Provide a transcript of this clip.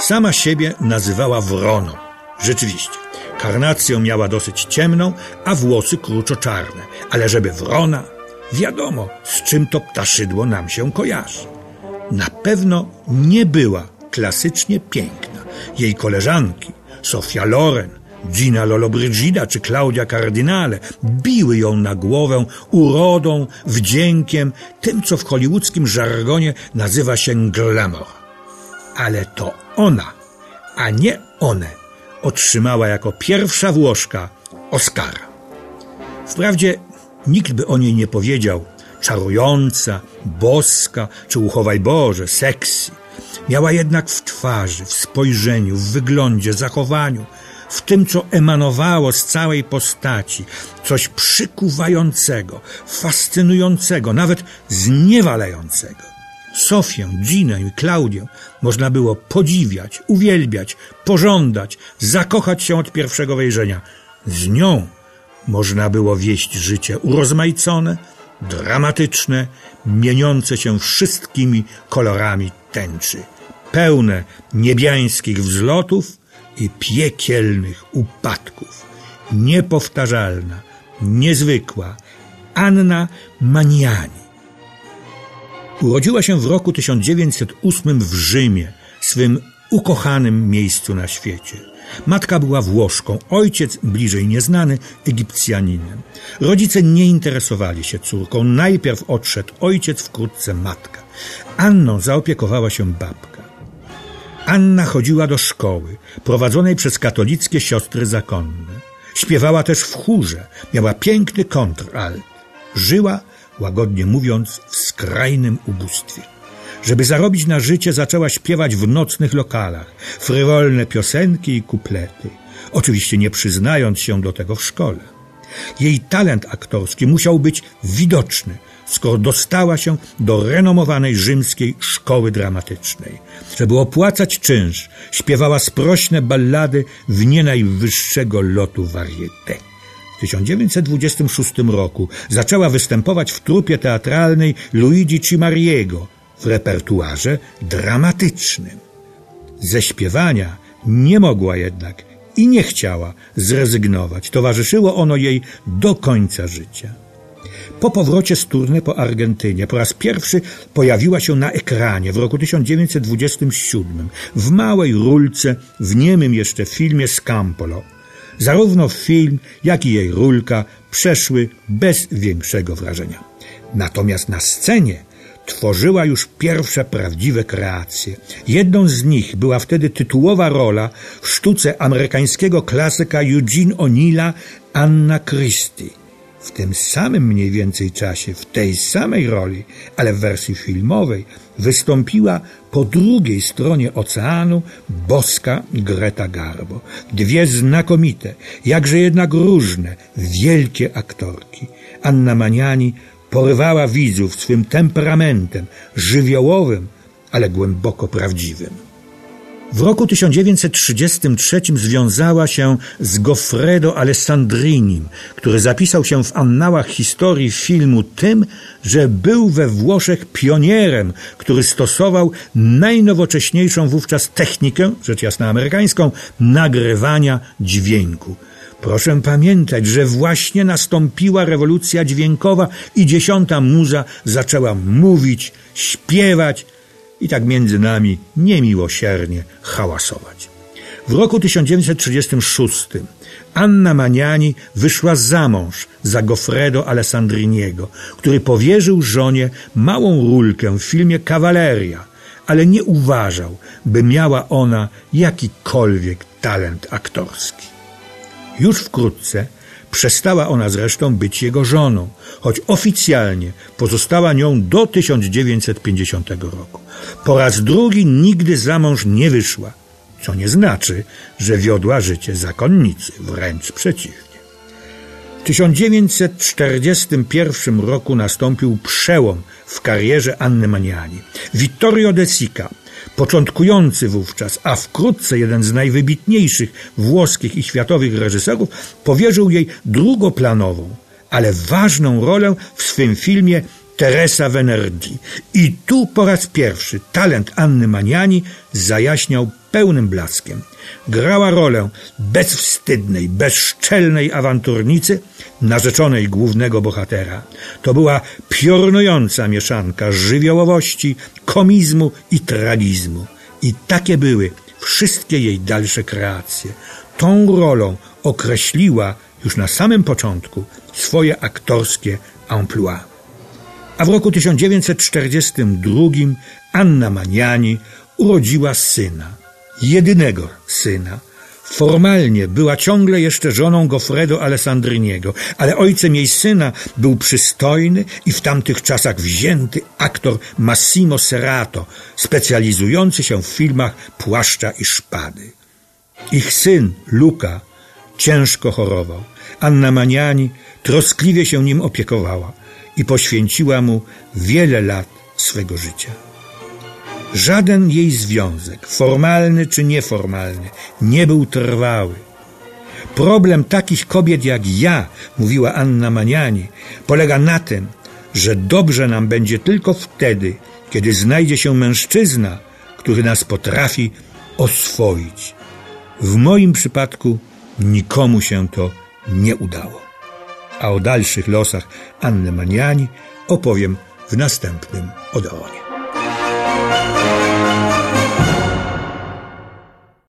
Sama siebie nazywała wroną. Rzeczywiście, karnację miała dosyć ciemną, a włosy kruczo-czarne. Ale żeby wrona, wiadomo, z czym to ptaszydło nam się kojarzy. Na pewno nie była klasycznie piękna. Jej koleżanki, Sofia Loren, Gina Lollobrigida czy Claudia Cardinale biły ją na głowę urodą, wdziękiem, tym co w hollywoodzkim żargonie nazywa się glamour. Ale to ona, a nie one, otrzymała jako pierwsza Włoszka Oscara. Wprawdzie nikt by o niej nie powiedział czarująca, boska czy uchowaj Boże, seksy. Miała jednak w twarzy, w spojrzeniu, w wyglądzie, zachowaniu, w tym, co emanowało z całej postaci, coś przykuwającego, fascynującego, nawet zniewalającego. Sofię, Ginę i Klaudię można było podziwiać, uwielbiać, pożądać, zakochać się od pierwszego wejrzenia. Z nią można było wieść życie urozmaicone, dramatyczne, mieniące się wszystkimi kolorami tęczy, pełne niebiańskich wzlotów i piekielnych upadków. Niepowtarzalna, niezwykła Anna Maniani Urodziła się w roku 1908 w Rzymie, swym ukochanym miejscu na świecie. Matka była Włoszką, ojciec, bliżej nieznany, Egipcjaninem. Rodzice nie interesowali się córką. Najpierw odszedł ojciec, wkrótce matka. Anną zaopiekowała się babka. Anna chodziła do szkoły, prowadzonej przez katolickie siostry zakonne. Śpiewała też w chórze, miała piękny kontralt. Żyła łagodnie mówiąc, w skrajnym ubóstwie. Żeby zarobić na życie, zaczęła śpiewać w nocnych lokalach, frywolne piosenki i kuplety, oczywiście nie przyznając się do tego w szkole. Jej talent aktorski musiał być widoczny, skoro dostała się do renomowanej rzymskiej szkoły dramatycznej. Żeby opłacać czynsz, śpiewała sprośne ballady w nie najwyższego lotu varieté. W 1926 roku zaczęła występować w trupie teatralnej Luigi Cimariego w repertuarze dramatycznym. Ze śpiewania nie mogła jednak i nie chciała zrezygnować. Towarzyszyło ono jej do końca życia. Po powrocie z turny po Argentynie po raz pierwszy pojawiła się na ekranie w roku 1927 w małej rulce w niemym jeszcze filmie Scampolo – Zarówno film, jak i jej rulka przeszły bez większego wrażenia. Natomiast na scenie tworzyła już pierwsze prawdziwe kreacje. Jedną z nich była wtedy tytułowa rola w sztuce amerykańskiego klasyka Eugene O'Neilla Anna Christie. W tym samym mniej więcej czasie, w tej samej roli, ale w wersji filmowej, wystąpiła po drugiej stronie oceanu boska Greta Garbo. Dwie znakomite, jakże jednak różne, wielkie aktorki. Anna Maniani porywała widzów swym temperamentem, żywiołowym, ale głęboko prawdziwym. W roku 1933 związała się z Goffredo Alessandrinim, który zapisał się w annałach historii filmu tym, że był we Włoszech pionierem, który stosował najnowocześniejszą wówczas technikę, rzecz jasna amerykańską, nagrywania dźwięku. Proszę pamiętać, że właśnie nastąpiła rewolucja dźwiękowa i dziesiąta muza zaczęła mówić, śpiewać, i tak między nami niemiłosiernie hałasować. W roku 1936 Anna Maniani wyszła za mąż za Goffredo Alessandriniego, który powierzył żonie małą rulkę w filmie Kawaleria, ale nie uważał, by miała ona jakikolwiek talent aktorski. Już wkrótce Przestała ona zresztą być jego żoną, choć oficjalnie pozostała nią do 1950 roku. Po raz drugi nigdy za mąż nie wyszła, co nie znaczy, że wiodła życie zakonnicy, wręcz przeciwnie. W 1941 roku nastąpił przełom w karierze Anny Maniani. Vittorio De Sica, początkujący wówczas, a wkrótce jeden z najwybitniejszych włoskich i światowych reżyserów, powierzył jej drugoplanową, ale ważną rolę w swym filmie Teresa Venerdi. I tu po raz pierwszy talent Anny Maniani zajaśniał pełnym blaskiem. Grała rolę bezwstydnej, bezszczelnej awanturnicy, narzeczonej głównego bohatera. To była piorunująca mieszanka żywiołowości, komizmu i tragizmu. I takie były wszystkie jej dalsze kreacje. Tą rolą określiła już na samym początku swoje aktorskie emploi. A w roku 1942 Anna Maniani urodziła syna, jedynego syna. Formalnie była ciągle jeszcze żoną Goffredo Alessandriniego, ale ojcem jej syna był przystojny i w tamtych czasach wzięty aktor Massimo Serrato, specjalizujący się w filmach Płaszcza i Szpady. Ich syn, Luca, ciężko chorował. Anna Maniani troskliwie się nim opiekowała i poświęciła mu wiele lat swego życia. Żaden jej związek, formalny czy nieformalny, nie był trwały. Problem takich kobiet jak ja, mówiła Anna Maniani, polega na tym, że dobrze nam będzie tylko wtedy, kiedy znajdzie się mężczyzna, który nas potrafi oswoić. W moim przypadku nikomu się to nie udało a o dalszych losach Anny Maniani opowiem w następnym Odeonie.